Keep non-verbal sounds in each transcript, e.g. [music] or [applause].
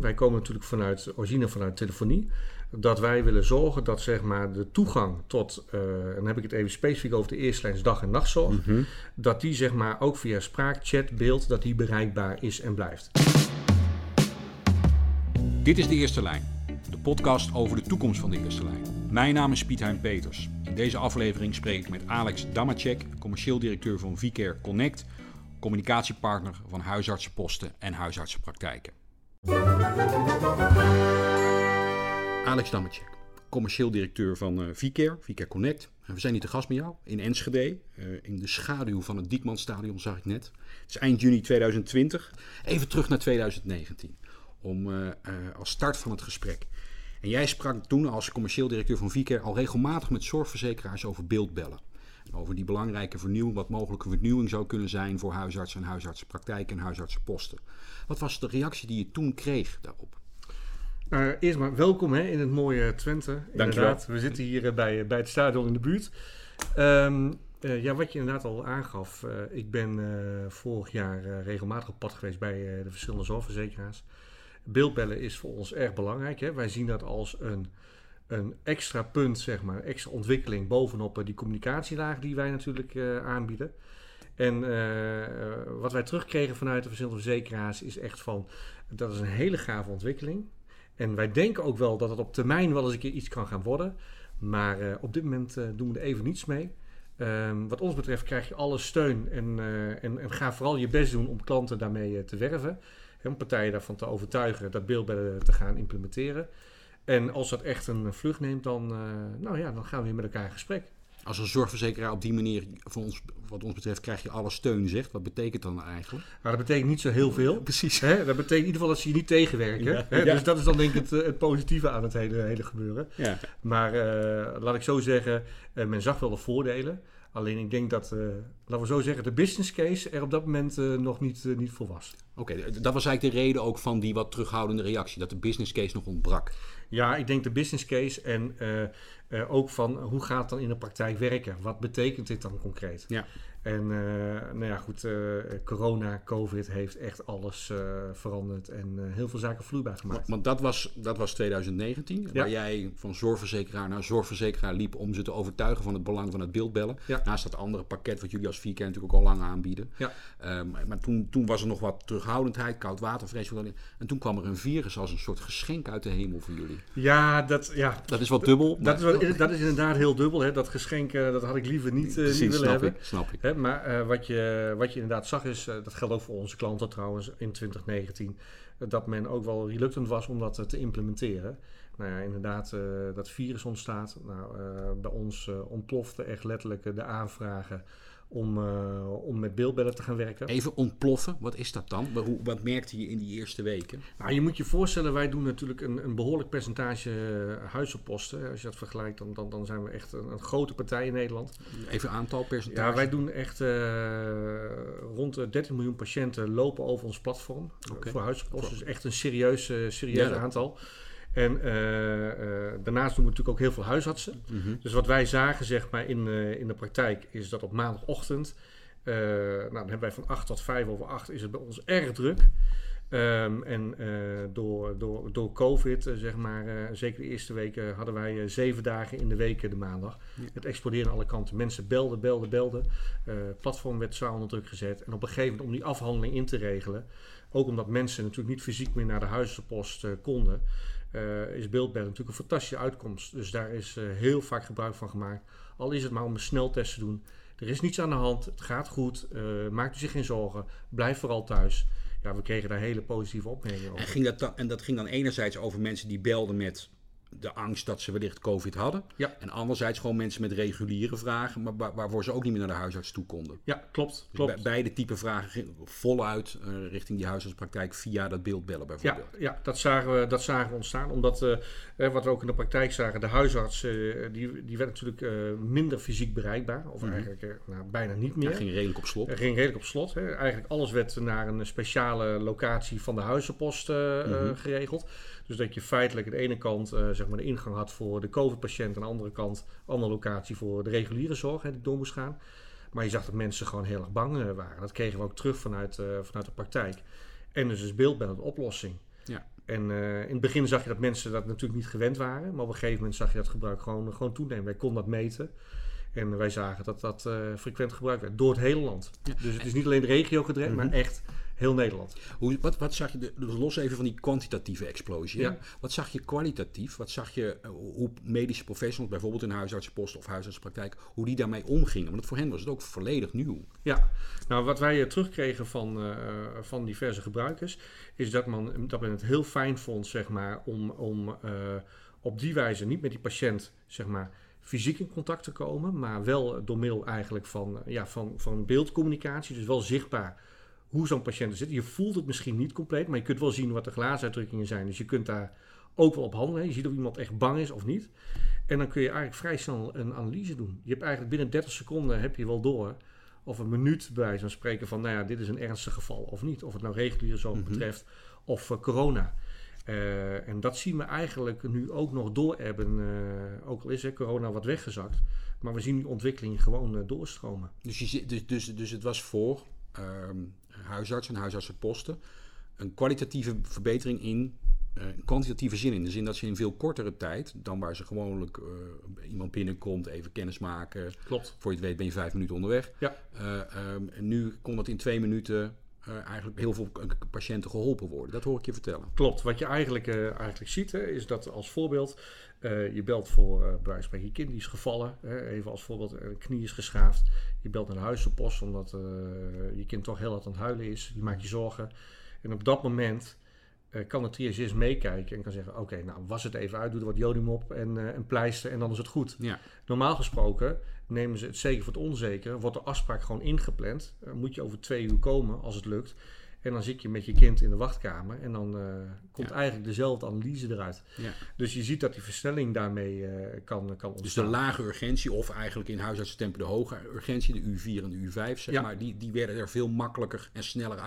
Wij komen natuurlijk vanuit origine vanuit telefonie. Dat wij willen zorgen dat zeg maar, de toegang tot, uh, en dan heb ik het even specifiek over de eerste lijns dag- en nachtzorg, Mhm. dat die zeg maar, ook via spraak, chat, beeld, dat die bereikbaar is en blijft. Dit is De Eerste Lijn, de podcast over de toekomst van de Eerste Lijn. Mijn naam is Piet Hein Peters. In deze aflevering spreek ik met Alex Damacek, commercieel directeur van VCare Connect, communicatiepartner van huisartsenposten en huisartsenpraktijken. Alex Damacek, commercieel directeur van uh, VCare, Connect. En we zijn hier te gast met jou in Enschede, uh, in de schaduw van het Diekmanstadion zag ik net. Het is eind juni 2020. Even terug naar 2019 om uh, als start van het gesprek. En jij sprak toen als commercieel directeur van VCare al regelmatig met zorgverzekeraars over beeldbellen. Over die belangrijke vernieuwing, wat mogelijke vernieuwing zou kunnen zijn voor huisartsen en huisartsenpraktijken en huisartsenposten. Wat was de reactie die je toen kreeg daarop? Uh, eerst maar welkom hè, in het mooie Twente. Inderdaad, we zitten hier bij, bij het stadion in de buurt. Um, ja, wat je inderdaad al aangaf, ik ben vorig jaar regelmatig op pad geweest bij de verschillende zorgverzekeraars. Beeldbellen is voor ons erg belangrijk. Hè. Wij zien dat als een, een extra punt, zeg maar, extra ontwikkeling bovenop die communicatielaag die wij natuurlijk uh, aanbieden. En uh, wat wij terugkregen vanuit de verschillende verzekeraars is echt van, dat is een hele gave ontwikkeling. En wij denken ook wel dat het op termijn wel eens een keer iets kan gaan worden. Maar op dit moment doen we er even niets mee. Um, wat ons betreft krijg je alle steun en, en, en ga vooral je best doen om klanten daarmee te werven om partijen daarvan te overtuigen dat beeldbellen te gaan implementeren. En als dat echt een vlucht neemt, dan, uh, nou ja, dan gaan we weer met elkaar in gesprek. Als een zorgverzekeraar op die manier, van ons, wat ons betreft, krijg je alle steun, zegt. Wat betekent dan eigenlijk? Nou, dat betekent niet zo heel veel. Precies. Hè? Dat betekent in ieder geval dat ze je niet tegenwerken. Ja, hè? ja. Dus dat is dan denk ik het, het positieve aan het hele, hele gebeuren. Ja. Maar uh, laat ik zo zeggen, uh, men zag wel de voordelen. Alleen ik denk dat, uh, laten we zo zeggen, de business case er op dat moment uh, nog niet, uh, niet voor was. Oké, okay, dat was eigenlijk de reden ook van die wat terughoudende reactie, dat de business case nog ontbrak. Ja, ik denk de business case en ook van hoe gaat het dan in de praktijk werken? Wat betekent dit dan concreet? Ja. En nou ja, goed, corona, covid heeft echt alles veranderd en heel veel zaken vloeibaar gemaakt. Want dat was, dat was 2019, Ja. waar jij van zorgverzekeraar naar zorgverzekeraar liep om ze te overtuigen van het belang van het beeldbellen. Ja. Naast dat andere pakket wat jullie als VK natuurlijk ook al lang aanbieden. Ja. Um, maar toen, toen was er nog wat terughoudendheid, koud water, vreselijk. En toen kwam er een virus als een soort geschenk uit de hemel voor jullie. Ja, dat, ja, Dat is wat dubbel. dat, is, wel, dat is inderdaad heel dubbel. Hè? Dat geschenk, dat had ik liever niet, uh, Precies, niet willen snap hebben. ik, snap ik. Hè, maar uh, wat, je, wat je inderdaad zag is, uh, dat geldt ook voor onze klanten trouwens in 2019, dat men ook wel reluctant was om dat te implementeren. Nou ja, inderdaad, uh, dat virus ontstaat. Nou, uh, bij ons ontplofte echt letterlijk de aanvragen om, om met beeldbellen te gaan werken. Even ontploffen, wat is dat dan? Hoe, wat merkte je in die eerste weken? Nou, je moet je voorstellen, wij doen natuurlijk een, een behoorlijk percentage huisopposten. Als je dat vergelijkt, dan, dan, dan zijn we echt een, een, grote partij in Nederland. Even aantal percentage? Ja, wij doen echt uh, rond de 13 miljoen patiënten lopen over ons platform okay. voor huisopposten. Dus echt een serieus, uh, serieus ja, aantal. En uh, daarnaast doen we natuurlijk ook heel veel huisartsen. Mm -hmm. Dus wat wij zagen zeg maar, in, in de praktijk is dat op maandagochtend, nou, dan hebben wij van 8 tot 5 over 8 is het bij ons erg druk. Um, en uh, door, door, door COVID, uh, zeg maar, uh, zeker de eerste weken, hadden wij zeven dagen in de week de maandag. Ja. Het explodeerde aan alle kanten. Mensen belden, belden, belden. Het platform werd zwaar onder druk gezet. En op een gegeven moment om die afhandeling in te regelen, ook omdat mensen natuurlijk niet fysiek meer naar de huispost konden, is beeldbellen natuurlijk een fantastische uitkomst. Dus daar is heel vaak gebruik van gemaakt. Al is het maar om een sneltest te doen. Er is niets aan de hand, het gaat goed, maakt u zich geen zorgen, blijf vooral thuis ja, we kregen daar hele positieve opmerkingen over. En, ging dat en dat ging dan enerzijds over mensen die belden met de angst dat ze wellicht COVID hadden. Ja. En anderzijds gewoon mensen met reguliere vragen, maar waar, waarvoor ze ook niet meer naar de huisarts toe konden. Ja, klopt. Dus klopt. Be beide type vragen gingen voluit uh, richting die huisartspraktijk via dat beeldbellen bijvoorbeeld. Ja, ja dat, zagen we, dat zagen we ontstaan. Omdat, uh, wat we ook in de praktijk zagen, de huisarts uh, die, die werd natuurlijk minder fysiek bereikbaar. Of Mhm. mm -hmm. eigenlijk nou, bijna niet meer. Ja, ging redelijk op slot. Ging redelijk op slot. Hè. Eigenlijk alles werd naar een speciale locatie van de huizenpost mm -hmm. geregeld. Dus dat je feitelijk aan de ene kant uh, zeg maar de ingang had voor de COVID-patiënt, aan de andere kant andere locatie voor de reguliere zorg hè, die door moest gaan. Maar je zag dat mensen gewoon heel erg bang uh, waren. Dat kregen we ook terug vanuit, uh, vanuit de praktijk. En dus is beeldbellen de oplossing. Ja. En in het begin zag je dat mensen dat natuurlijk niet gewend waren. Maar op een gegeven moment zag je dat gebruik gewoon, gewoon toenemen. Wij konden dat meten. En wij zagen dat dat frequent gebruikt werd door het hele land. Dus het is niet alleen de regio gedreven, maar mhm. echt heel Nederland. Hoe, wat, wat zag je, de, los even van die kwantitatieve explosie. Ja. Wat zag je kwalitatief? Wat zag je uh, hoe medische professionals, bijvoorbeeld in huisartsenpost of huisartsenpraktijk, hoe die daarmee omgingen? Want voor hen was het ook volledig nieuw. Ja, nou wat wij terugkregen van, uh, van diverse gebruikers, is dat, man, dat men het heel fijn vond, zeg maar, om, om uh, op die wijze niet met die patiënt, zeg maar, fysiek in contact te komen, maar wel door middel eigenlijk van, ja, van, van beeldcommunicatie, dus wel zichtbaar hoe zo'n patiënt zit. Je voelt het misschien niet compleet, maar je kunt wel zien wat de glaasuitdrukkingen zijn. Dus je kunt daar ook wel op handelen. Je ziet of iemand echt bang is of niet. En dan kun je eigenlijk vrij snel een analyse doen. Je hebt eigenlijk binnen 30 seconden heb je wel door of een minuut bij van spreken van, nou ja, dit is een ernstig geval of niet. Of het nou reguliere zorg mm betreft of uh, corona. Uh, en dat zien we eigenlijk nu ook nog door hebben. Uh, ook al is hè, corona wat weggezakt. Maar we zien die ontwikkeling gewoon doorstromen. Dus, je, dus, dus, dus het was voor um, huisartsen en huisartsenposten een kwalitatieve verbetering in uh, kwantitatieve zin. In de zin dat ze in veel kortere tijd dan waar ze gewoonlijk uh, iemand binnenkomt, even kennis maken. Klopt. Voor je het weet ben je vijf minuten onderweg. Ja. Uh, um, en nu kon dat in twee minuten eigenlijk heel veel patiënten geholpen worden. Dat hoor ik je vertellen. Klopt. Wat je eigenlijk, eigenlijk ziet, hè, is dat als voorbeeld uh, je belt voor uh, bij je kind die is gevallen. Hè, even als voorbeeld, een knie is geschaafd. Je belt naar de huisoppost omdat uh, je kind toch heel hard aan het huilen is. Je maakt je zorgen. En op dat moment kan de triagist meekijken en kan zeggen: Oké, nou was het even uit, doe er wat jodium op en een pleister en dan is het goed. Ja. Normaal gesproken nemen ze het zeker voor het onzeker, wordt de afspraak gewoon ingepland. moet je over twee uur komen als het lukt. En dan zit je met je kind in de wachtkamer en dan uh, komt eigenlijk dezelfde analyse eruit. Ja. Dus je ziet dat die versnelling daarmee uh, kan, kan ontstaan. Dus de lage urgentie, of eigenlijk in huisartsentempo de hoge urgentie, de U4 en de U5, zeg maar, die, die werden er veel makkelijker en sneller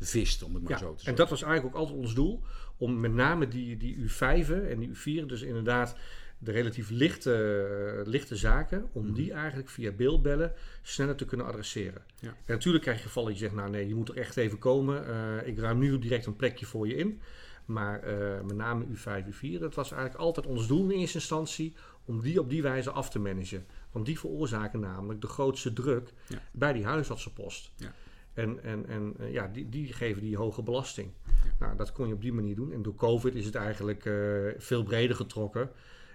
uitgevist, om het maar zo te zeggen. En dat was eigenlijk ook altijd ons doel, om met name die, die U5'en en die U4'en, dus inderdaad de relatief lichte, lichte zaken, om mhm. die eigenlijk via beeldbellen sneller te kunnen adresseren. Ja. En natuurlijk krijg je gevallen die zegt, nou nee, je moet er echt even komen. Uh, ik ruim nu direct een plekje voor je in. Maar uh, met name U5, U4, dat was eigenlijk altijd ons doel in eerste instantie, om die op die wijze af te managen. Want die veroorzaken namelijk de grootste druk ja. bij die huisartsenpost. Ja. En, en, en uh, ja, die, die geven die hoge belasting. Nou, dat kon je op die manier doen. En door COVID is het eigenlijk veel breder getrokken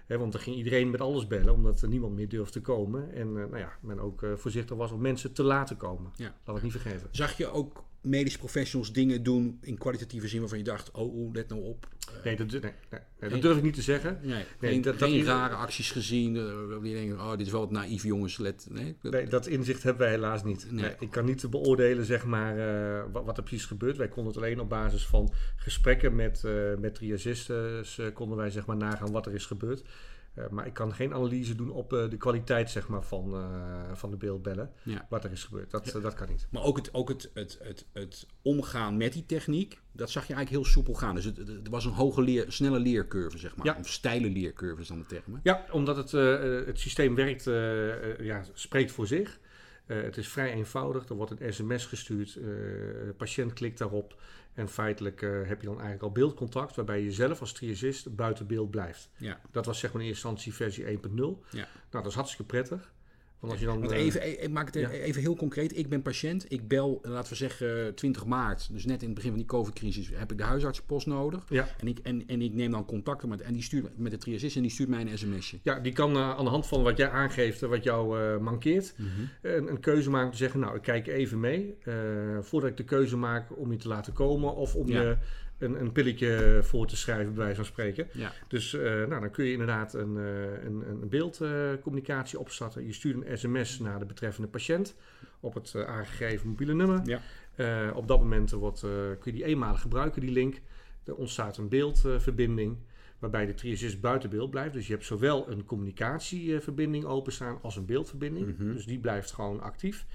want dan ging iedereen met alles bellen, omdat er niemand meer durfde te komen. En uh, nou ja, men ook uh, voorzichtig was om mensen te laten komen. Ja. Laat het niet vergeten. Zag je ook medische professionals dingen doen in kwalitatieve zin waarvan je dacht, oh, oh let nou op. Nee, dat, nee, nee, dat durf ik niet te zeggen. Nee, geen, dat, geen rare acties gezien. Uh, die denken, oh, dit is wel wat naïef jongens. Let, nee, dat, dat inzicht hebben wij helaas niet. Nee. ik kan niet beoordelen zeg maar, uh, wat, wat, er precies gebeurt. Wij konden het alleen op basis van gesprekken met, uh, met triagisten konden wij zeg maar, nagaan wat er is gebeurd. Uh, maar ik kan geen analyse doen op uh, de kwaliteit zeg maar, van, uh, van de beeldbellen. Ja. Wat er is gebeurd. Dat, ja. dat kan niet. Maar ook, het, ook het, het, het, het omgaan met die techniek, dat zag je eigenlijk heel soepel gaan. Dus het, was een hoge leer, snelle leercurve, zeg maar. Ja. Of steile leercurve is dan de term. Hè? Ja, omdat het, het systeem werkt, ja, spreekt voor zich. het is vrij eenvoudig. Er wordt een sms gestuurd. de patiënt klikt daarop. En feitelijk uh, heb je dan eigenlijk al beeldcontact, waarbij je zelf als triagist buiten beeld blijft. Ja. Dat was zeg maar in eerste instantie versie 1.0. Ja. Nou, dat is hartstikke prettig. Want als je dan, Want eh, even, even, maak het ja. even heel concreet. Ik ben patiënt. Ik bel, laten we zeggen, 20 maart. Dus net in het begin van die COVID-crisis heb ik de huisartsenpost nodig. Ja. En, ik, en, en ik neem dan contacten met, en die stuurt met de triagist en die stuurt mij een sms'je. Ja, die kan uh, aan de hand van wat jij aangeeft, wat jou uh, mankeert, mm -hmm. een, een, keuze maken te zeggen, nou, ik kijk even mee. voordat ik de keuze maak om je te laten komen of om ja. je een, een pilletje voor te schrijven, bij wijze van spreken. Ja. Dus uh, nou, dan kun je inderdaad een, uh, een, een beeldcommunicatie opstarten. Je stuurt een sms naar de betreffende patiënt op het uh, aangegeven mobiele nummer. Ja. op dat moment wordt, kun je die eenmalig gebruiken, die link. Er ontstaat een beeldverbinding waarbij de triagist buiten beeld blijft. Dus je hebt zowel een communicatieverbinding openstaan als een beeldverbinding. Mm -hmm. Dus die blijft gewoon actief.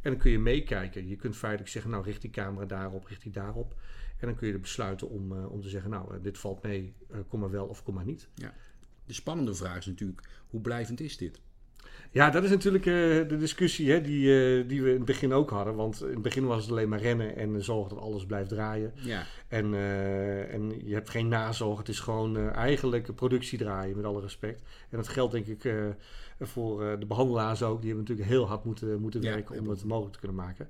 En dan kun je meekijken. Je kunt feitelijk zeggen, nou richt die camera daarop, richt die daarop. En dan kun je besluiten om, uh, om te zeggen, nou, uh, dit valt mee, uh, kom maar wel of kom maar niet. Ja. De spannende vraag is natuurlijk, hoe blijvend is dit? Ja, dat is natuurlijk uh, de discussie hè, die, uh, die we in het begin ook hadden. Want in het begin was het alleen maar rennen en zorgen dat alles blijft draaien. Ja. En, uh, en je hebt geen nazorg. Het is gewoon eigenlijk productie draaien, met alle respect. En dat geldt denk ik voor de behandelaars ook. Die hebben natuurlijk heel hard moeten, moeten werken om het mogelijk te kunnen maken.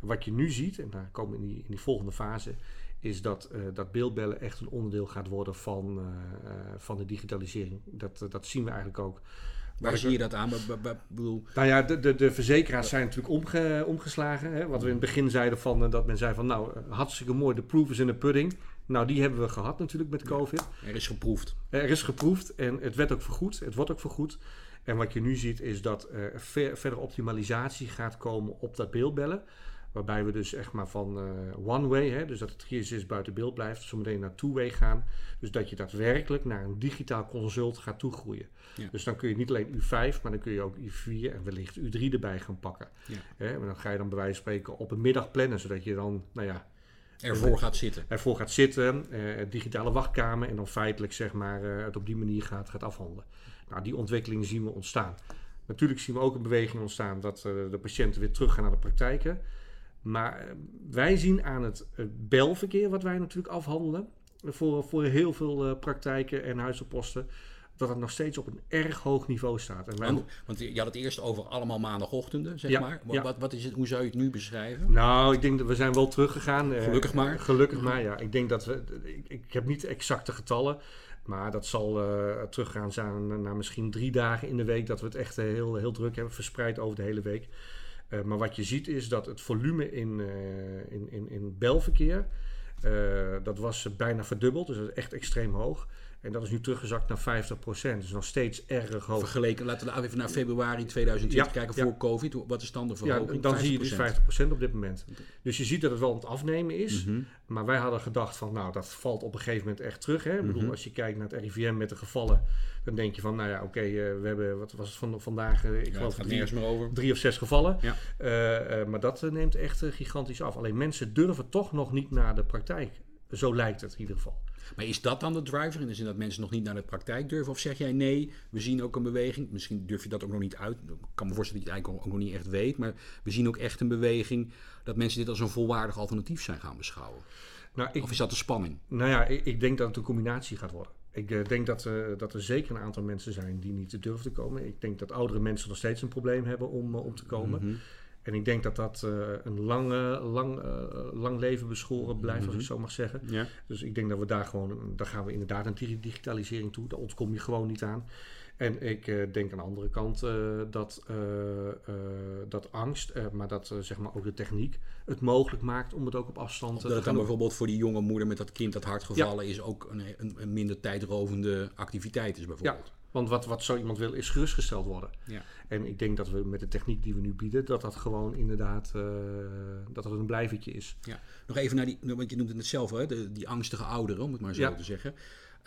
Wat je nu ziet, en daar komen we in die, in die volgende fase, is dat, dat beeldbellen echt een onderdeel gaat worden van, van de digitalisering. Dat, dat zien we eigenlijk ook. Waar zie je dat aan? bedoel... Nou ja, de, de, de verzekeraars zijn natuurlijk omge, omgeslagen. Hè? Wat we in het begin zeiden van dat men zei van nou, eh, hartstikke mooi, de proof is in de pudding. Nou, die hebben we gehad natuurlijk met COVID. er is geproefd. Er is geproefd en het werd ook vergoed. Het wordt ook vergoed. En wat je nu ziet is dat er ver, verder optimalisatie gaat komen op dat beeldbellen. Waarbij we dus echt maar van uh, one-way, hè, dus dat het triasis buiten beeld blijft, zometeen naar two-way gaan. Dus dat je daadwerkelijk naar een digitaal consult gaat toegroeien. Ja. Dus dan kun je niet alleen U5, maar dan kun je ook U4 en wellicht U3 erbij gaan pakken. Ja. Hè, en dan ga je dan bij wijze van spreken op een middag plannen, zodat je dan, nou ja... Ervoor gaat zitten. Ervoor gaat zitten, eh, digitale wachtkamer en dan feitelijk zeg maar uh, het op die manier gaat, gaat afhandelen. Nou, die ontwikkeling zien we ontstaan. Natuurlijk zien we ook een beweging ontstaan dat uh, de patiënten weer teruggaan naar de praktijken. Maar eh, wij zien aan het belverkeer, wat wij natuurlijk afhandelen, voor, voor heel veel uh, praktijken en huizenposten, dat het nog steeds op een erg hoog niveau staat. En wij... want, want, je had het eerst over allemaal maandagochtenden, zeg ja, maar. Wat, wat, is het, hoe zou je het nu beschrijven? Nou, ik denk dat we zijn wel teruggegaan. Eh, gelukkig maar. Gelukkig maar, ja. Ik denk dat we... Ik, ik heb niet exacte getallen. Maar dat zal uh, teruggaan zijn naar misschien drie dagen in de week. Dat we het echt heel, heel druk hebben, verspreid over de hele week. Uh, maar wat je ziet is dat het volume in, uh, in, in, in belverkeer, uh, dat was bijna verdubbeld. Dus dat is echt extreem hoog. En dat is nu teruggezakt naar 50%. Dus nog steeds erg hoog. Vergeleken, laten we even naar februari 2020 kijken voor COVID. Wat is dan de verhoging? Ja, dan zie je dus 50% op dit moment. Dus je ziet dat het wel aan het afnemen is. Mm -hmm. Maar wij hadden gedacht van, nou, dat valt op een gegeven moment echt terug. Hè? Ik bedoel, mm -hmm. als je kijkt naar het RIVM met de gevallen, dan denk je van, nou ja, oké, okay, uh, we hebben, wat was het van, vandaag? Uh, ik ja, geloof drie, meer over. drie of zes gevallen. Ja. Uh, maar dat neemt echt gigantisch af. Alleen mensen durven toch nog niet naar de praktijk. Zo lijkt het in ieder geval. Maar is dat dan de driver? In de zin dat mensen nog niet naar de praktijk durven? Of zeg jij nee, we zien ook een beweging. Misschien durf je dat ook nog niet uit. Ik kan me voorstellen dat je het eigenlijk ook nog niet echt weet. Maar we zien ook echt een beweging dat mensen dit als een volwaardig alternatief zijn gaan beschouwen. Nou, ik, of is dat de spanning? Nou ja, ik, ik denk dat het een combinatie gaat worden. Ik uh, denk dat, uh, dat er zeker een aantal mensen zijn die niet durven te komen. Ik denk dat oudere mensen nog steeds een probleem hebben om, uh, om te komen. Mm -hmm. En ik denk dat dat uh, een lang, lang, uh, lang leven beschoren blijft, mm -hmm. als ik zo mag zeggen. Ja. Dus ik denk dat we daar gewoon, daar gaan we inderdaad een digitalisering toe. Daar ontkom je gewoon niet aan. En ik uh, denk aan de andere kant dat, dat angst, maar dat zeg maar ook de techniek het mogelijk maakt om het ook op afstand te doen. Dat het dan bijvoorbeeld voor die jonge moeder met dat kind dat hard gevallen ja. is ook een, een, een, minder tijdrovende activiteit is bijvoorbeeld. Ja. Want wat, wat zo iemand wil, is gerustgesteld worden. Ja. En ik denk dat we met de techniek die we nu bieden, dat dat gewoon inderdaad uh, dat het een blijvertje is. Ja. Nog even naar die, want je noemde het zelf, hè, de, die angstige ouderen, om het maar zo ja. te zeggen.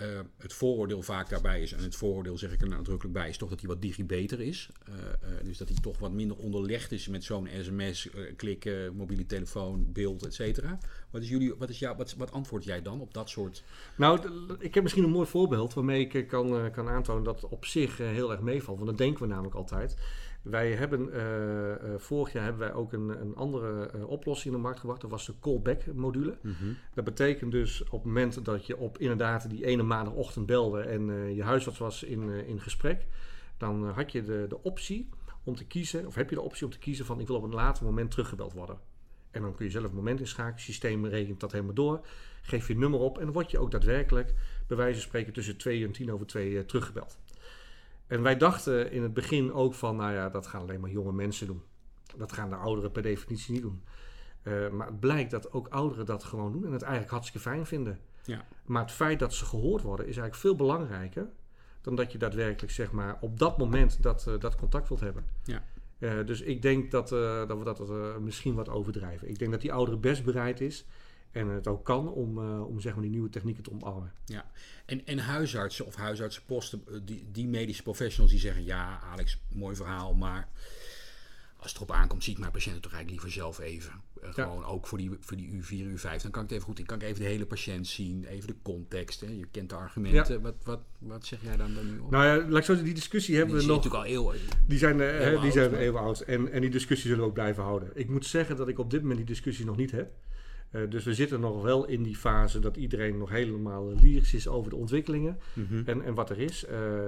Uh, het vooroordeel vaak daarbij is, en het vooroordeel zeg ik er nadrukkelijk bij, is toch dat hij wat digibeter is. Uh, uh, dus dat hij toch wat minder onderlegd is met zo'n sms, klikken, mobiele telefoon, beeld, et cetera. Wat, is jullie, wat, is jou, wat, wat antwoord jij dan op dat soort... Nou, ik heb misschien een mooi voorbeeld waarmee ik kan, kan aantonen dat het op zich heel erg meevalt. Want dat denken we namelijk altijd. Wij hebben uh, vorig jaar hebben wij ook een, een andere uh, oplossing in de markt gebracht. Dat was de callback module. Mm -hmm. Dat betekent dus op het moment dat je op inderdaad die ene maandagochtend belde en je huisarts was in, in gesprek, dan had je de, de optie om te kiezen, of heb je de optie om te kiezen van ik wil op een later moment teruggebeld worden. En dan kun je zelf een moment inschakelen, het systeem rekent dat helemaal door, geef je nummer op en dan word je ook daadwerkelijk bij wijze van spreken tussen 2 en 10 over 2 teruggebeld. En wij dachten in het begin ook van, nou ja, dat gaan alleen maar jonge mensen doen. Dat gaan de ouderen per definitie niet doen. Uh, maar het blijkt dat ook ouderen dat gewoon doen en het eigenlijk hartstikke fijn vinden. Ja. Maar het feit dat ze gehoord worden is eigenlijk veel belangrijker dan dat je daadwerkelijk zeg maar, op dat moment dat, uh, dat contact wilt hebben. Ja. Uh, dus ik denk dat, dat we dat misschien wat overdrijven. Ik denk dat die oudere best bereid is en het ook kan om, om zeg maar die nieuwe technieken te omarmen. Ja, en, en huisartsen of huisartsenposten, die, die medische professionals die zeggen... ja, Alex, mooi verhaal, maar als het erop aankomt, zie ik mijn patiënten toch eigenlijk liever zelf even. Uh, Gewoon ook voor die, voor die U4, U5. Dan kan ik het even goed, ik kan ik even de hele patiënt zien, even de context. Hè. Je kent de argumenten. Wat, wat, wat zeg jij dan, dan nu op? Nou ja, laat ik zo die discussie hebben die we nog. natuurlijk al eeuwen. Die zijn, uh, die zijn oud, even oud. En, en die discussie zullen we ook blijven houden. Ik moet zeggen dat ik op dit moment die discussie nog niet heb. Uh, dus we zitten nog wel in die fase dat iedereen nog helemaal lyrisch is over de ontwikkelingen Mhm. en, en wat er is.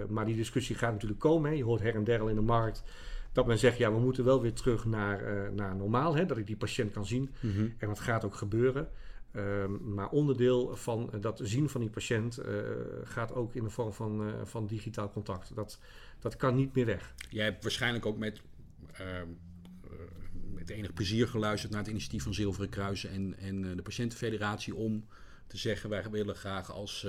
Maar die discussie gaat natuurlijk komen. Hè. Je hoort her en der al in de markt dat men zegt, ja, we moeten wel weer terug naar, uh, naar normaal. Hè, dat ik die patiënt kan zien. Mhm. En dat gaat ook gebeuren. Um, maar onderdeel van dat zien van die patiënt uh, gaat ook in de vorm van, uh, van digitaal contact. Dat, dat kan niet meer weg. Jij hebt waarschijnlijk ook met, uh, met enig plezier geluisterd naar het initiatief van Zilveren Kruisen en, en eh, de Patiëntenfederatie om te zeggen wij willen graag als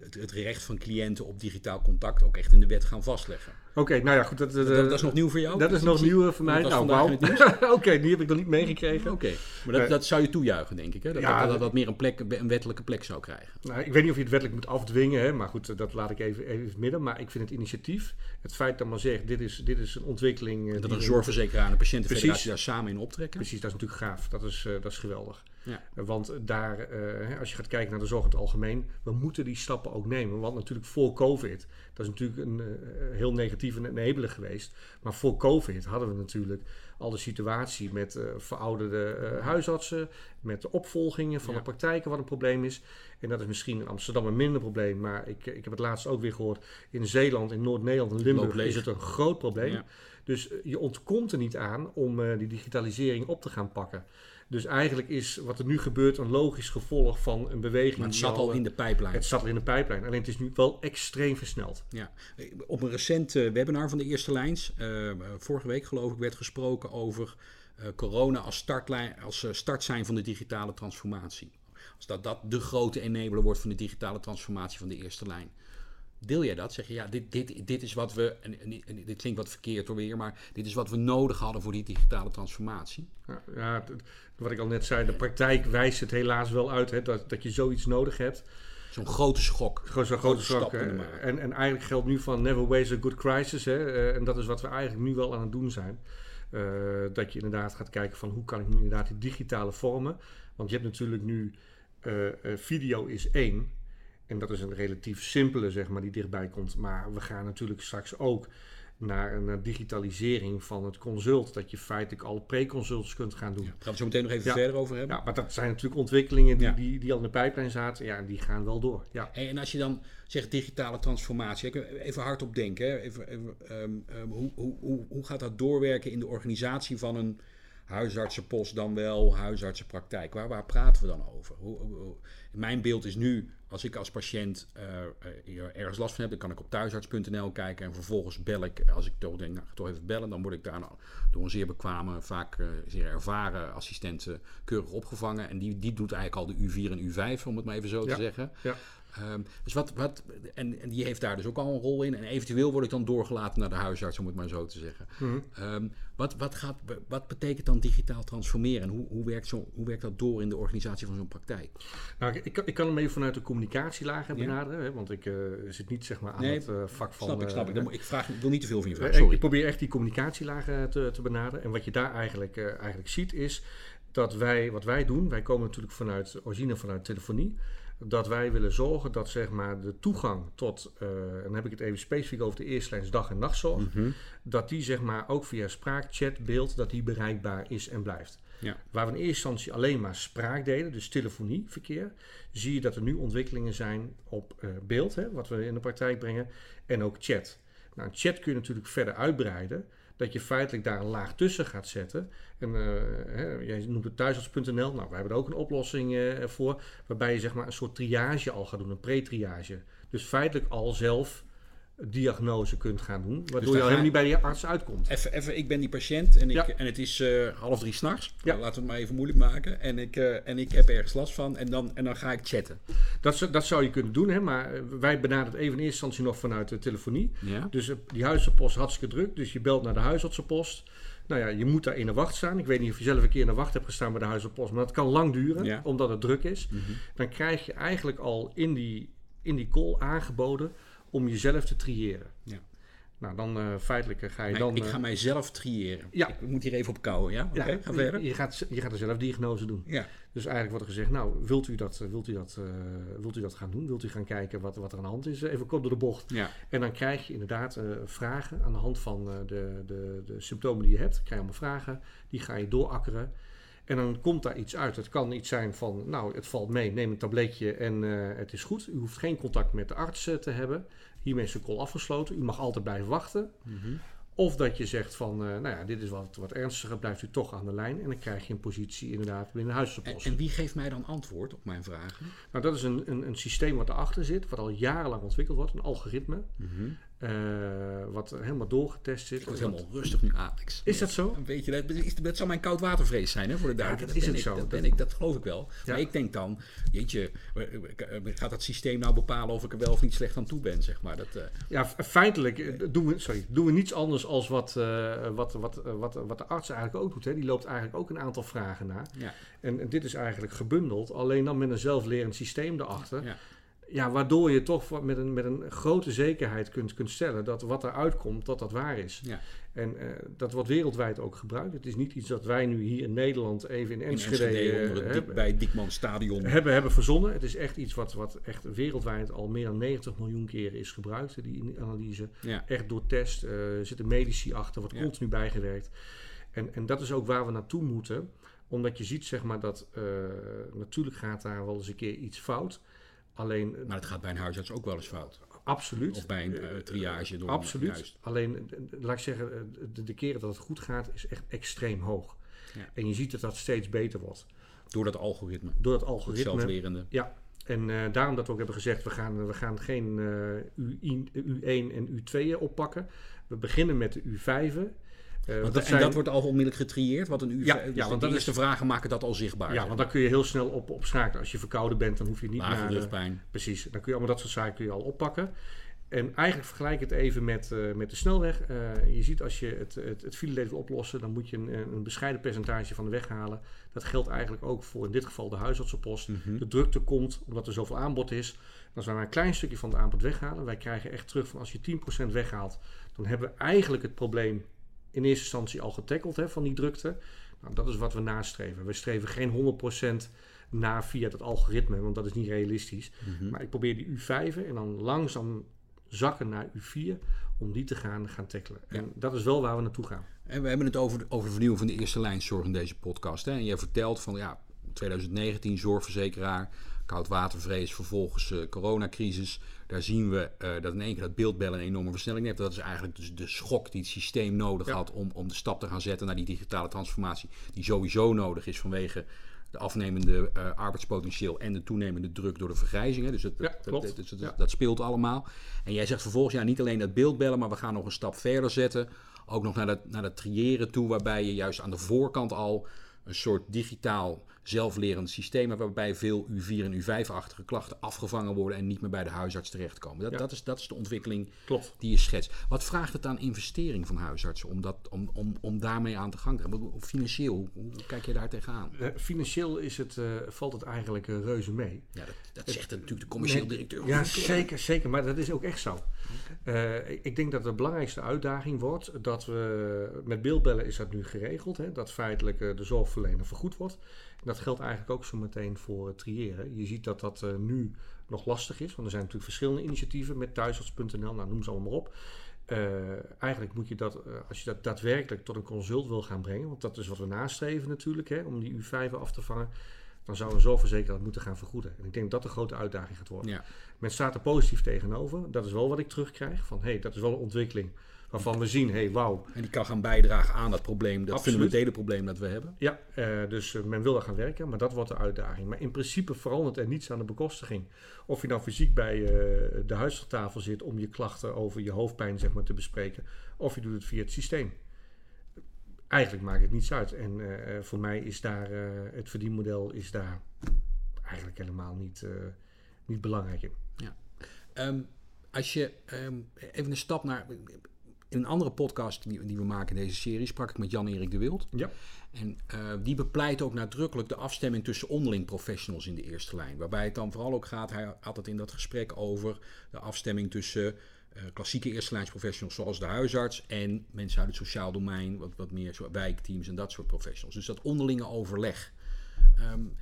het, het, recht van cliënten op digitaal contact ook echt in de wet gaan vastleggen. Oké, okay, nou ja, goed. Dat, dat, dat, dat, is nog nieuw voor jou? Dat is nog nieuw voor mij. Nou, wauw. [laughs] Oké, okay, die heb ik nog niet meegekregen. Oké, okay. maar dat, dat, zou je toejuichen, denk ik. Hè? Dat, ja, dat, meer een, plek, een wettelijke plek zou krijgen. Nou, ik weet niet of je het wettelijk moet afdwingen, hè, maar goed, dat laat ik even, even midden. Maar ik vind het initiatief, het feit dat men zegt, dit is, dit is een ontwikkeling... En dat een zorgverzekeraar en een patiëntenfederatie daar samen in optrekken. Precies, dat is natuurlijk gaaf. Dat is, uh, dat is geweldig. Ja. Want daar, uh, als je gaat kijken naar de zorg in het algemeen, we moeten die stappen ook nemen. Want natuurlijk voor COVID, dat is natuurlijk een uh, heel negatief en enabelig geweest. Maar voor COVID hadden we natuurlijk al de situatie met uh, verouderde uh, huisartsen, met de opvolgingen van Ja. de praktijken wat een probleem is. En dat is misschien in Amsterdam een minder probleem, maar ik, ik heb het laatst ook weer gehoord. In Zeeland, in Noord-Nederland en Limburg is het een groot probleem. Ja. Dus je ontkomt er niet aan om die digitalisering op te gaan pakken. Dus eigenlijk is wat er nu gebeurt een logisch gevolg van een beweging. Maar het zat al in de pijplijn. Het zat al in de pijplijn. Alleen het is nu wel extreem versneld. Ja. Op een recent uh, webinar van de Eerste Lijns, uh, vorige week geloof ik, werd gesproken over uh, corona als, startlijn, als start zijn van de digitale transformatie. Als dat, dat de grote enabler wordt van de digitale transformatie van de eerste lijn. Deel jij dat? Zeg je, ja, dit, dit, dit is wat we, en, en, en dit klinkt wat verkeerd hoor weer, maar dit is wat we nodig hadden voor die digitale transformatie? Ja, ja wat ik al net zei, de praktijk wijst het helaas wel uit hè, dat, dat je zoiets nodig hebt. Zo'n grote schok. Zo'n grote, grote schok. En, en eigenlijk geldt nu van never waste a good crisis. Hè, en dat is wat we eigenlijk nu wel aan het doen zijn. Uh, dat je inderdaad gaat kijken van hoe kan ik nu inderdaad die digitale vormen. Want je hebt natuurlijk nu, uh, uh, video is één. En dat is een relatief simpele, zeg maar, die dichtbij komt. Maar we gaan natuurlijk straks ook naar een digitalisering van het consult. Dat je feitelijk al pre-consults kunt gaan doen. Ja, daar gaan we zo meteen nog even ja. verder over hebben. Ja, maar dat zijn natuurlijk ontwikkelingen die, ja. die, die al in de pijplijn zaten. Ja, die gaan wel door. Ja. En als je dan zegt digitale transformatie. Even hardop denken. Hè. Even, even, um, um, hoe, hoe, hoe gaat dat doorwerken in de organisatie van een huisartsenpost dan wel huisartsenpraktijk? Waar, waar praten we dan over? Hoe, hoe, mijn beeld is nu, als ik als patiënt uh, uh, ergens last van heb, dan kan ik op thuisarts.nl kijken en vervolgens bel ik, als ik toch denk, nou, toch even bellen, dan word ik daar nou, door een zeer bekwame, vaak uh, zeer ervaren assistent keurig opgevangen. En die, die doet eigenlijk al de U4 en U5, om het maar even zo ja. te zeggen. Ja. Um, dus wat, wat, en, en, die heeft daar dus ook al een rol in. En eventueel word ik dan doorgelaten naar de huisarts, om het maar zo te zeggen. Mm-hmm. Um, wat, wat, gaat, wat betekent dan digitaal transformeren? En hoe, hoe, werkt zo, hoe werkt dat door in de organisatie van zo'n praktijk? Nou, ik, ik kan hem even vanuit de communicatielagen ja. benaderen. Hè, want ik uh, zit niet zeg maar, aan nee, het uh, vak van... Snap ik, snap ik. Dan, ik, vraag, ik wil niet te veel van je vragen, sorry. Ik probeer echt die communicatielagen te, te benaderen. En wat je daar eigenlijk, eigenlijk ziet is dat wij, wat wij doen... Wij komen natuurlijk vanuit origine vanuit telefonie dat wij willen zorgen dat zeg maar, de toegang tot, uh, en dan heb ik het even specifiek over de eerstlijns dag- en nachtzorg, mm-hmm. dat die zeg maar, ook via spraak, chat, beeld, dat die bereikbaar is en blijft. Ja. Waar we in eerste instantie alleen maar spraak deden, dus telefonieverkeer, zie je dat er nu ontwikkelingen zijn op uh, beeld, hè, wat we in de praktijk brengen, en ook chat. Nou, chat kun je natuurlijk verder uitbreiden dat je feitelijk daar een laag tussen gaat zetten. En uh, hè, jij noemt het thuisarts.nl. Nou, wij hebben er ook een oplossing uh, voor. Waarbij je zeg maar een soort triage al gaat doen, een pre-triage. Dus feitelijk al zelf diagnose kunt gaan doen. Waardoor dus je al helemaal niet bij die arts uitkomt. Even, even ik ben die patiënt en, ik, ja. en het is uh, half drie s'nachts. Ja. Laten we het maar even moeilijk maken. En ik, uh, en ik heb ergens last van en dan, en dan ga ik chatten. Dat, dat zou je kunnen doen, hè? maar wij benaderen het even in eerste instantie nog vanuit de telefonie. Ja. Dus uh, die huisartsenpost hartstikke druk. Dus je belt naar de huisartsenpost. Nou ja, je moet daar in de wacht staan. Ik weet niet of je zelf een keer in de wacht hebt gestaan bij de huisartsenpost. Maar dat kan lang duren, omdat het druk is. Mm-hmm. Dan krijg je eigenlijk al in die, in die call aangeboden om jezelf te triëren. Ja. Nou, dan uh, feitelijk ga je maar dan... Ik ga mijzelf triëren. Ja. Ik moet hier even op kouwen, ja? Oké, ga verder. Je, gaat, je gaat er zelf diagnose doen. Ja. Dus eigenlijk wordt er gezegd, nou, wilt u dat, wilt u dat, uh, wilt u dat gaan doen? Wilt u gaan kijken wat, wat er aan de hand is? Even kort door de bocht. Ja. En dan krijg je inderdaad vragen aan de hand van de, de, de symptomen die je hebt. krijg je allemaal vragen, die ga je doorakkeren. En dan komt daar iets uit. Het kan iets zijn van, nou, het valt mee, neem een tabletje en uh, het is goed. U hoeft geen contact met de arts uh, te hebben. Hiermee is de call afgesloten. U mag altijd blijven wachten. Mm -hmm. Of dat je zegt van, uh, nou ja, dit is wat, wat ernstiger, blijft u toch aan de lijn. En dan krijg je een positie inderdaad binnen huisoplossing. En, en, wie geeft mij dan antwoord op mijn vragen? Nou, dat is een, een, een systeem wat erachter zit, wat al jarenlang ontwikkeld wordt. Een algoritme. Mm -hmm. Uh, wat helemaal doorgetest zit. Ik word helemaal rustig nu, Alex. Is dat zo? Weet je, dat, dat zou mijn koudwatervrees zijn, hè, voor de duidelijkheid. Ja, dat, dat is het ik, zo. Dat, ben ik, dat geloof ik wel. Ja. Maar ik denk dan, jeetje, gaat dat systeem nou bepalen of ik er wel of niet slecht aan toe ben, zeg maar. Dat, uh... Ja, feitelijk doen we, sorry, doen we niets anders als wat, uh, wat, wat, wat, wat de arts eigenlijk ook doet. Hè. Die loopt eigenlijk ook een aantal vragen na. Ja. En, en, dit is eigenlijk gebundeld, alleen dan met een zelflerend systeem erachter. Ja. Ja, waardoor je toch met een, met een grote zekerheid kunt, kunt stellen dat wat eruit komt, dat dat waar is. Ja. En uh, dat wordt wereldwijd ook gebruikt. Het is niet iets dat wij nu hier in Nederland even in Enschede, in Enschede uh, hebben, bij het Diekman Stadion hebben, hebben verzonnen. Het is echt iets wat, wat echt wereldwijd al meer dan 90 miljoen keren is gebruikt, die analyse. Ja. Echt door test, uh, zitten medici achter, wordt Ja. continu bijgewerkt. En, en dat is ook waar we naartoe moeten, omdat je ziet zeg maar dat natuurlijk gaat daar wel eens een keer iets fout. Alleen, Maar het gaat bij een huisarts ook wel eens fout. absoluut. Of bij een uh, triage door Absoluut. Juist. Alleen, laat ik zeggen, de, de keren dat het goed gaat, is echt extreem hoog. Ja. En je ziet dat dat steeds beter wordt. Door dat algoritme. Door het Het algoritme. zelflerende. Ja, en uh, daarom dat we ook hebben gezegd, we gaan, we gaan geen uh, U1 en U2 oppakken. We beginnen met de U5'en. Uh, want dat en dat wordt al onmiddellijk getrieerd? Wat een U ja, dus ja, want de dat eerste is... vragen maken dat al zichtbaar. Ja, want dan kun je heel snel op, op schakelen. Als je verkouden bent, dan hoef je niet Lage naar... rugpijn. Precies, dan kun je allemaal dat soort zaken kun je al oppakken. En eigenlijk vergelijk het even met, uh, met de snelweg. Uh, je ziet als je het, het, het fileleed wil oplossen, dan moet je een, een, bescheiden percentage van de weg halen. Dat geldt eigenlijk ook voor in dit geval de huisartsenpost. Mm -hmm. De drukte komt omdat er zoveel aanbod is. Als we maar een klein stukje van de aanbod weghalen, wij krijgen echt terug van als je 10% weghaalt, dan hebben we eigenlijk het probleem in eerste instantie al getackeld hè, van die drukte. Nou, dat is wat we nastreven. We streven geen 100% na via dat algoritme, want dat is niet realistisch. Mm -hmm. Maar ik probeer die U5 en dan langzaam zakken naar U4 om die te gaan, gaan tackelen. Ja. En dat is wel waar we naartoe gaan. En we hebben het over, over de vernieuwing van de eerste lijnzorg in deze podcast. Hè? En jij vertelt van ja, 2019 zorgverzekeraar, koudwatervrees, vervolgens uh, coronacrisis. Daar zien we uh, dat in één keer dat beeldbellen een enorme versnelling heeft. Dat is eigenlijk dus de schok die het systeem nodig Ja. had om, om de stap te gaan zetten naar die digitale transformatie. Die sowieso nodig is vanwege de afnemende uh, arbeidspotentieel en de toenemende druk door de vergrijzing. Hè. Dus, dat, Ja, dat, klopt. dat, dat, Ja. dat speelt allemaal. En jij zegt vervolgens, ja, niet alleen dat beeldbellen, maar we gaan nog een stap verder zetten. Ook nog naar dat, naar dat triëren toe, waarbij je juist aan de voorkant al een soort digitaal zelflerend systeem hebt, waarbij veel U4 en U5-achtige klachten afgevangen worden en niet meer bij de huisarts terechtkomen. Dat, Ja. dat, is, dat is de ontwikkeling Klopt. die je schetst. Wat vraagt het aan investering van huisartsen om, dat, om, om, om daarmee aan de gang te gaan? Financieel, hoe, hoe kijk je daar tegenaan? Eh, financieel is het, eh, valt het eigenlijk eh, reuze mee. Ja, dat, dat zegt natuurlijk de commercieel Nee, directeur. Ja, zeker, zeker. Maar dat is ook echt zo. Ik- ik denk dat de belangrijkste uitdaging wordt dat we met beeldbellen is dat nu geregeld, hè, dat feitelijk de zorgverlener vergoed wordt. Dat geldt eigenlijk ook zo meteen voor het triëren. Je ziet dat dat eh, nu nog lastig is, want er zijn natuurlijk verschillende initiatieven met thuisarts.nl, nou noem ze allemaal op. Eh, eigenlijk moet je dat, eh, als je dat daadwerkelijk tot een consult wil gaan brengen, want dat is wat we nastreven natuurlijk, hè, om die U5 af te vangen, dan zou een zorgverzekeraar dat moeten gaan vergoeden. En ik denk dat dat de grote uitdaging gaat worden. Ja. Men staat er positief tegenover. Dat is wel wat ik terugkrijg. Van hé, hey, dat is wel een ontwikkeling waarvan we zien, hé, hey, wauw. En die kan gaan bijdragen aan dat probleem, dat Absoluut. fundamentele probleem dat we hebben. Ja, eh, dus eh, men wil daar gaan werken, maar dat wordt de uitdaging. Maar in principe verandert er niets aan de bekostiging. Of je nou fysiek bij eh, de huisartstafel zit om je klachten over je hoofdpijn zeg maar, te bespreken, of je doet het via het systeem. Eigenlijk maakt het niets uit. En voor mij is daar het verdienmodel is daar eigenlijk helemaal niet, niet belangrijk in. Ehm, als je ehm, even een stap naar. In een andere podcast die, die, we maken in deze serie sprak ik met Jan-Erik de Wild. Ja. En uh, die bepleit ook nadrukkelijk de afstemming tussen onderling professionals in de eerste lijn. Waarbij het dan vooral ook gaat, hij had het in dat gesprek over de afstemming tussen uh, klassieke eerste lijns professionals zoals de huisarts en mensen uit het sociaal domein, wat, wat meer zo wijkteams en dat soort professionals. Dus dat onderlinge overleg. Um,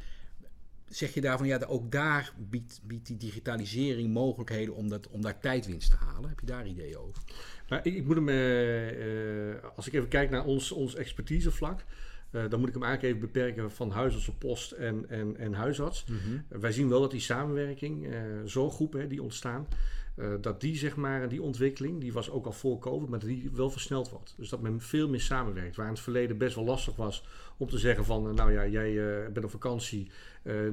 zeg je daarvan, ja, ook daar biedt, biedt die digitalisering mogelijkheden om, dat, om daar tijdwinst te halen? Heb je daar ideeën over? Nou, ik, ik moet hem, uh, als ik even kijk naar ons, ons expertisevlak, uh, dan moet ik hem eigenlijk even beperken van huisarts op post en, en, en huisarts. Mhm. wij zien wel dat die samenwerking, zorggroepen die ontstaan, dat die, zeg maar, die ontwikkeling, die was ook al voor COVID, maar dat die wel versneld wordt. Dus dat men veel meer samenwerkt. Waar in het verleden best wel lastig was om te zeggen van, nou ja, jij bent op vakantie,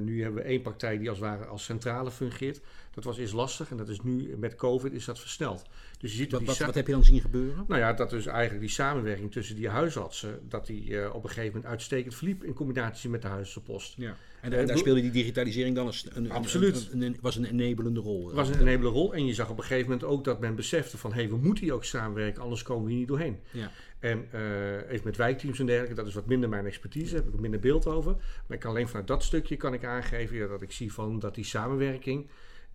nu hebben we één partij die als ware als centrale fungeert. Dat was eerst lastig en dat is nu met COVID is dat versneld. Dus je ziet wat, wat, wat, heb je dan zien gebeuren? Nou ja, dat dus eigenlijk die samenwerking tussen die huisartsen, dat die uh, op een gegeven moment uitstekend verliep in combinatie met de huisartsenpost. Ja. En, en daar speelde die digitalisering dan een, Absoluut. Een, een, was een enabelende rol. was een enabelende rol en je zag op een gegeven moment ook dat men besefte van hé, hey, we moeten hier ook samenwerken, anders komen we hier niet doorheen. Ja. En uh, even met wijkteams en dergelijke, dat is wat minder mijn expertise, daar heb ik minder beeld over. Maar ik kan alleen vanuit dat stukje kan ik aangeven ja, dat ik zie van dat die samenwerking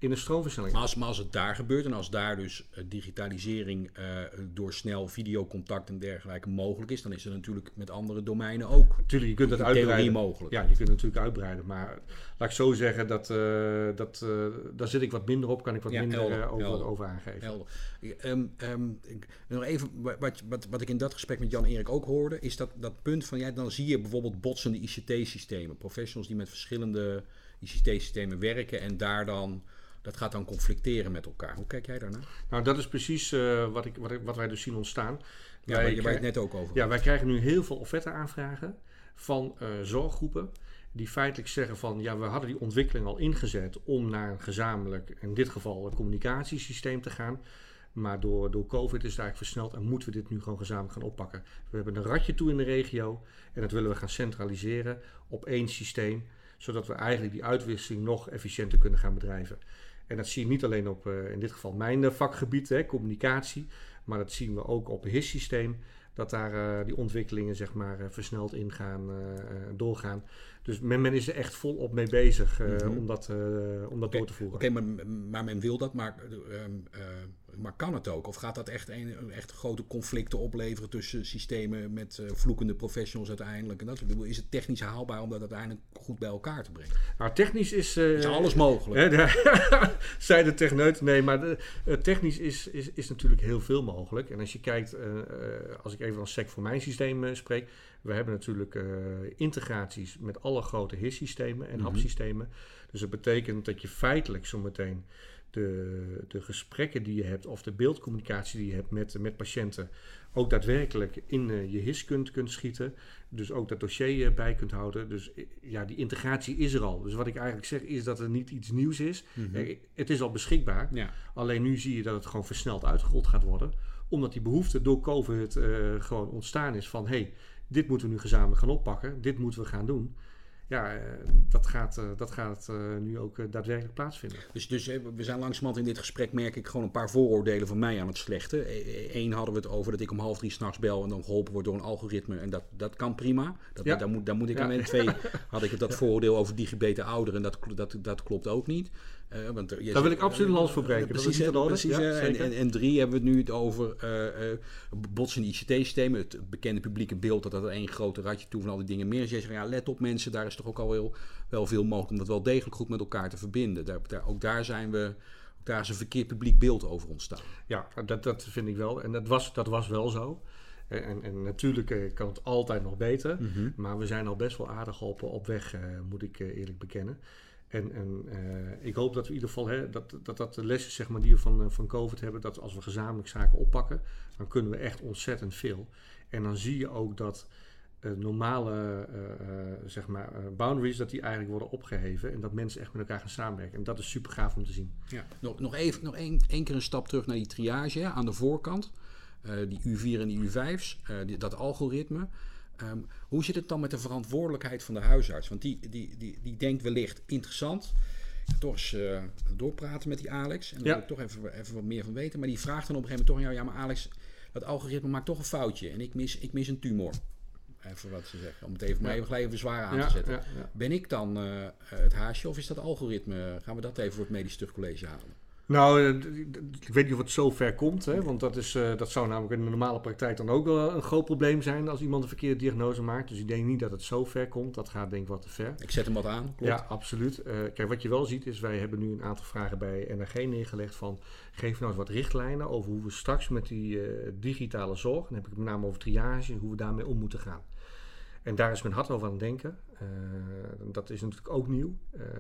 in een stroomversnelling. Maar als, maar als het daar gebeurt en als daar dus uh, digitalisering uh, door snel videocontact en dergelijke mogelijk is, dan is het natuurlijk met andere domeinen ook. Tuurlijk, je kunt dat uitbreiden. mogelijk. Ja, je kunt het natuurlijk uitbreiden. Maar laat ik zo zeggen, dat, uh, dat, daar zit ik wat minder op, kan ik wat ja, minder helder, over, helder, over aangeven. Helder. Um, um, ik, nog even, wat, wat, wat ik in dat gesprek met Jan-Erik ook hoorde, is dat, dat punt van, ja, dan zie je bijvoorbeeld botsende ICT-systemen. Professionals die met verschillende ICT-systemen werken en daar dan dat gaat dan conflicteren met elkaar. Hoe kijk jij daarnaar? Nou, dat is precies uh, wat, ik, wat, ik, wat wij dus zien ontstaan. Ja, wij, waar je het net ook over Ja, wij krijgen nu heel veel offerte-aanvragen van uh, zorggroepen die feitelijk zeggen van ja, we hadden die ontwikkeling al ingezet om naar een gezamenlijk, in dit geval een communicatiesysteem te gaan. Maar door, door COVID is het eigenlijk versneld en moeten we dit nu gewoon gezamenlijk gaan oppakken. We hebben een ratje toe in de regio en dat willen we gaan centraliseren op één systeem, zodat we eigenlijk die uitwisseling nog efficiënter kunnen gaan bedrijven. En dat zie je niet alleen op, uh, in dit geval mijn vakgebied, hè, communicatie, maar dat zien we ook op het HIS-systeem. Dat daar uh, die ontwikkelingen zeg maar, versneld ingaan, doorgaan. Dus men, men, is er echt volop mee bezig mm -hmm. om dat, om dat okay. door te voeren. Oké, okay, maar, maar, men wil dat, maar maar kan het ook? Of gaat dat echt, een, echt grote conflicten opleveren tussen systemen met uh, vloekende professionals uiteindelijk? En dat, is het technisch haalbaar om dat uiteindelijk goed bij elkaar te brengen? Nou, technisch is... Uh, is alles mogelijk. [laughs] Zij de techneut. Nee, maar de, uh, technisch is, is, is natuurlijk heel veel mogelijk. En als je kijkt, als ik even als SEC voor mijn systeem spreek. We hebben natuurlijk integraties met alle grote HIS-systemen en mm -hmm. HAP-systemen. Dus dat betekent dat je feitelijk zometeen de, de gesprekken die je hebt of de beeldcommunicatie die je hebt met, met patiënten ook daadwerkelijk in uh, je HIS kunt, kunt schieten. Dus ook dat dossier uh, bij kunt houden. Dus uh, ja, die integratie is er al. Dus wat ik eigenlijk zeg is dat er niet iets nieuws is. Mhm. Het is al beschikbaar. Ja. Alleen nu zie je dat het gewoon versneld uitgerold gaat worden. Omdat die behoefte door COVID gewoon ontstaan is van... hé, hey, dit moeten we nu gezamenlijk gaan oppakken. Dit moeten we gaan doen ja, dat gaat, uh, dat gaat uh, nu ook daadwerkelijk plaatsvinden. Dus, dus we zijn langzamerhand in dit gesprek, merk ik gewoon een paar vooroordelen van mij aan het slechte. Eén hadden we het over dat ik om half drie s'nachts bel en dan geholpen word door een algoritme. En dat, dat kan prima. Dat, ja. daar, moet, daar moet ik ja. aan. En twee [laughs] had ik dat vooroordeel over digibete ouderen en dat, dat, dat klopt ook niet. Uh, want Daar wil ik absoluut een lans voor breken. precies, dat is precies ja, en, en, en, drie hebben we het nu het over uh, botsende ICT-systemen. Het bekende publieke beeld dat dat één grote ratje toe van al die dingen meer. Je zegt, ja, let op mensen, daar is toch ook al wel, wel veel mogelijk om dat wel degelijk goed met elkaar te verbinden. Daar, daar, ook daar zijn we... Daar is een verkeerd publiek beeld over ontstaan. Ja, dat, dat vind ik wel. En dat was, dat was wel zo. En, en, natuurlijk kan het altijd nog beter. Mm -hmm. Maar we zijn al best wel aardig op, op weg, moet ik eerlijk bekennen. En, en uh, ik hoop dat we in ieder geval hè, dat, dat, dat de lessen zeg maar, die we van, van COVID hebben, dat als we gezamenlijk zaken oppakken, dan kunnen we echt ontzettend veel. En dan zie je ook dat normale uh, zeg maar, boundaries, dat die eigenlijk worden opgeheven en dat mensen echt met elkaar gaan samenwerken. En dat is super gaaf om te zien. Ja, nog, nog even nog één, één keer een stap terug naar die triage hè, aan de voorkant. die U4 en die U5's, die, dat algoritme. Um, hoe zit het dan met de verantwoordelijkheid van de huisarts? Want die, die, die, die denkt wellicht interessant. Toch eens uh, doorpraten met die Alex. En daar ja. wil ik toch even, even wat meer van weten. Maar die vraagt dan op een gegeven moment toch: ja, maar Alex, dat algoritme maakt toch een foutje en ik mis, ik mis een tumor. Even wat ze zeggen, om het even, maar even gelijk even zwaar aan te zetten. Ben ik dan het haasje of is dat algoritme? Gaan we dat even voor het medisch terugcollege halen? Nou, eh, ik weet niet of het zo ver komt. Hè? Want dat, is, uh, dat zou namelijk in de normale praktijk dan ook wel een groot probleem zijn als iemand een verkeerde diagnose maakt. Dus ik denk niet dat het zo ver komt. Dat gaat denk ik wat te ver. Ik zet hem wat aan. Klopt. Ja, absoluut. Uh, kijk, wat je wel ziet is, wij hebben nu een aantal vragen bij NRG neergelegd van geef nou eens wat richtlijnen over hoe we straks met die digitale zorg, dan heb ik het met name over triage, hoe we daarmee om moeten gaan. En daar is men hard over aan het denken. dat is natuurlijk ook nieuw.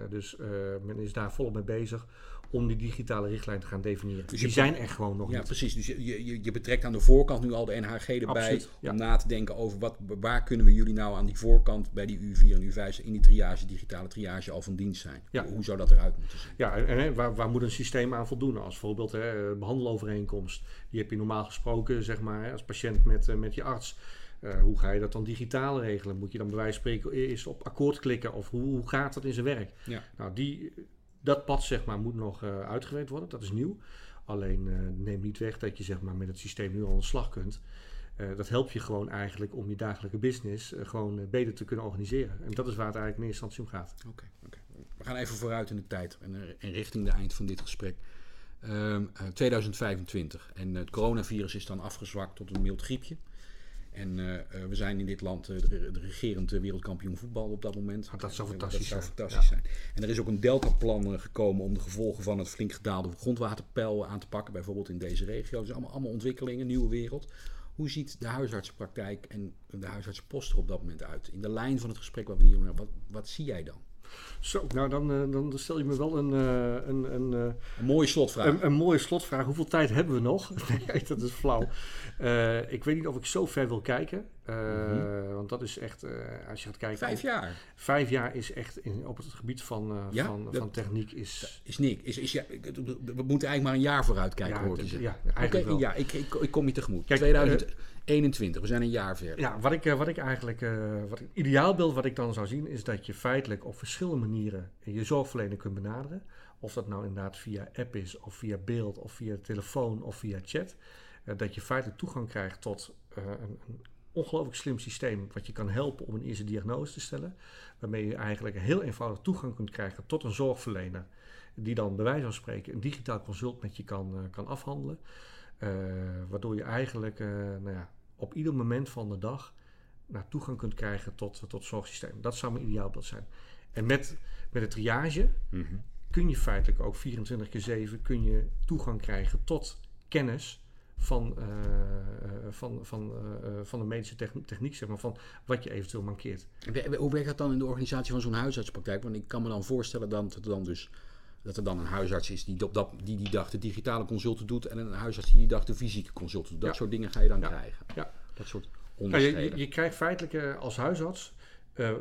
dus men is daar volop mee bezig om die digitale richtlijn te gaan definiëren. Dus die zijn er gewoon nog ja, niet. precies. Dus je, je, je, betrekt aan de voorkant nu al de NHG erbij om na te denken over wat, waar kunnen we jullie nou aan die voorkant bij die U4 en U5 in die triage, digitale triage al van dienst zijn. Ja. Hoe zou dat eruit moeten zien? Ja, en, waar, waar moet een systeem aan voldoen? Als bijvoorbeeld hè, behandelovereenkomst. Die heb je normaal gesproken zeg maar, als patiënt met, eh, met je arts. Uh, hoe ga je dat dan digitaal regelen? Moet je dan bij wijze van spreken eerst op akkoord klikken? Of hoe, hoe gaat dat in zijn werk? Ja. Nou, die, dat pad zeg maar, moet nog uh, uitgewerkt worden. Dat is nieuw. Alleen uh, neem niet weg dat je zeg maar, met het systeem nu al aan de slag kunt. Dat helpt je gewoon eigenlijk om je dagelijke business gewoon beter te kunnen organiseren. En dat is waar het eigenlijk in eerste instantie om gaat. Oké, okay, we gaan even vooruit in de tijd en, en richting de eind van dit gesprek. 2025 ehm, en het coronavirus is dan afgezwakt tot een mild griepje. En uh, we zijn in dit land uh, de, de, regerend wereldkampioen voetbal op dat moment. Ah, dat zou fantastisch, dat zou fantastisch zijn. En er is ook een deltaplan gekomen om de gevolgen van het flink gedaalde grondwaterpeil aan te pakken. Bijvoorbeeld in deze regio. Dus allemaal, allemaal ontwikkelingen, nieuwe wereld. Hoe ziet de huisartsenpraktijk en de huisartsenpost er op dat moment uit? In de lijn van het gesprek wat we hier hebben, wat, wat zie jij dan? Zo, nou dan, uh, dan stel je me wel een... Uh, een, een, uh, een mooie slotvraag. Een, een, mooie slotvraag. Hoeveel tijd hebben we nog? [laughs] nee, dat is flauw. ik weet niet of ik zo ver wil kijken. Mm-hmm. Want dat is echt, als je gaat kijken... Vijf jaar? Vijf jaar is echt in, op het gebied van, ja? van, dat, van techniek is... Is niks. Is, is, ja, we moeten eigenlijk maar een jaar vooruit kijken, ja, hoort Ja, eigenlijk okay, Ja, ik, ik, ik, kom je tegemoet. Kijk, 2000... 21, we zijn een jaar verder. Ja, wat ik, eh, wat ik eigenlijk, uh, wat ik, ideaalbeeld wat ik dan zou zien, is dat je feitelijk op verschillende manieren je zorgverlener kunt benaderen. Of dat nou inderdaad via app is, of via beeld, of via telefoon, of via chat. Uh, dat je feitelijk toegang krijgt tot een, een, ongelooflijk slim systeem, wat je kan helpen om een eerste diagnose te stellen. Waarmee je eigenlijk heel eenvoudig toegang kunt krijgen tot een zorgverlener. Die dan bij wijze van spreken een digitaal consult met je kan, kan afhandelen. Waardoor je eigenlijk nou ja, op ieder moment van de dag naar toegang kunt krijgen tot, tot het zorgsysteem. Dat zou mijn ideaalbeeld zijn. En met, met de triage mhm. kun je feitelijk ook 24 keer 7 kun je toegang krijgen tot kennis van, uh, van, van, van de medische techniek, zeg maar, van wat je eventueel mankeert. Hoe werkt dat dan in de organisatie van zo'n huisartspraktijk? Want ik kan me dan voorstellen dat er dan dus dat er dan een huisarts is die op dat, die die dag de digitale consulten doet en een huisarts die die dag de fysieke consulten doet. Dat soort dingen ga je dan krijgen. Ja. Dat soort onderscheiden. je, je, krijgt feitelijk uh, als huisarts uh,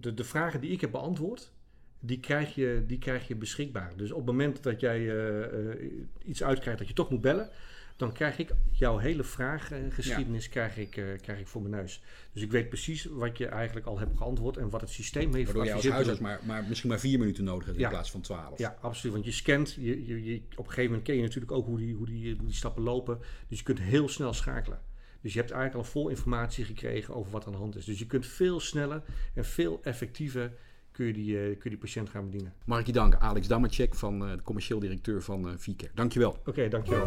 de, de vragen die ik heb beantwoord, die krijg, je, die krijg je beschikbaar. Dus op het moment dat jij uh, iets uitkrijgt dat je toch moet bellen, dan krijg ik jouw hele vraaggeschiedenis ja. krijg ik, uh, krijg ik voor mijn neus. Dus ik weet precies wat je eigenlijk al hebt geantwoord en wat het systeem heeft Waardoor je als huisarts maar, maar misschien maar vier minuten nodig hebt in plaats van twaalf. Ja, absoluut. Want je scant, je, je, je, op een gegeven moment ken je natuurlijk ook hoe die, hoe, die, hoe die stappen lopen. Dus je kunt heel snel schakelen. Dus je hebt eigenlijk al vol informatie gekregen over wat aan de hand is. Dus je kunt veel sneller en veel effectiever kun je die, eh, die patiënt gaan bedienen. Mag ik je danken, Alex Damacek, van eh, de commercieel directeur van eh, uh, je Dankjewel. Oké, okay, dankjewel.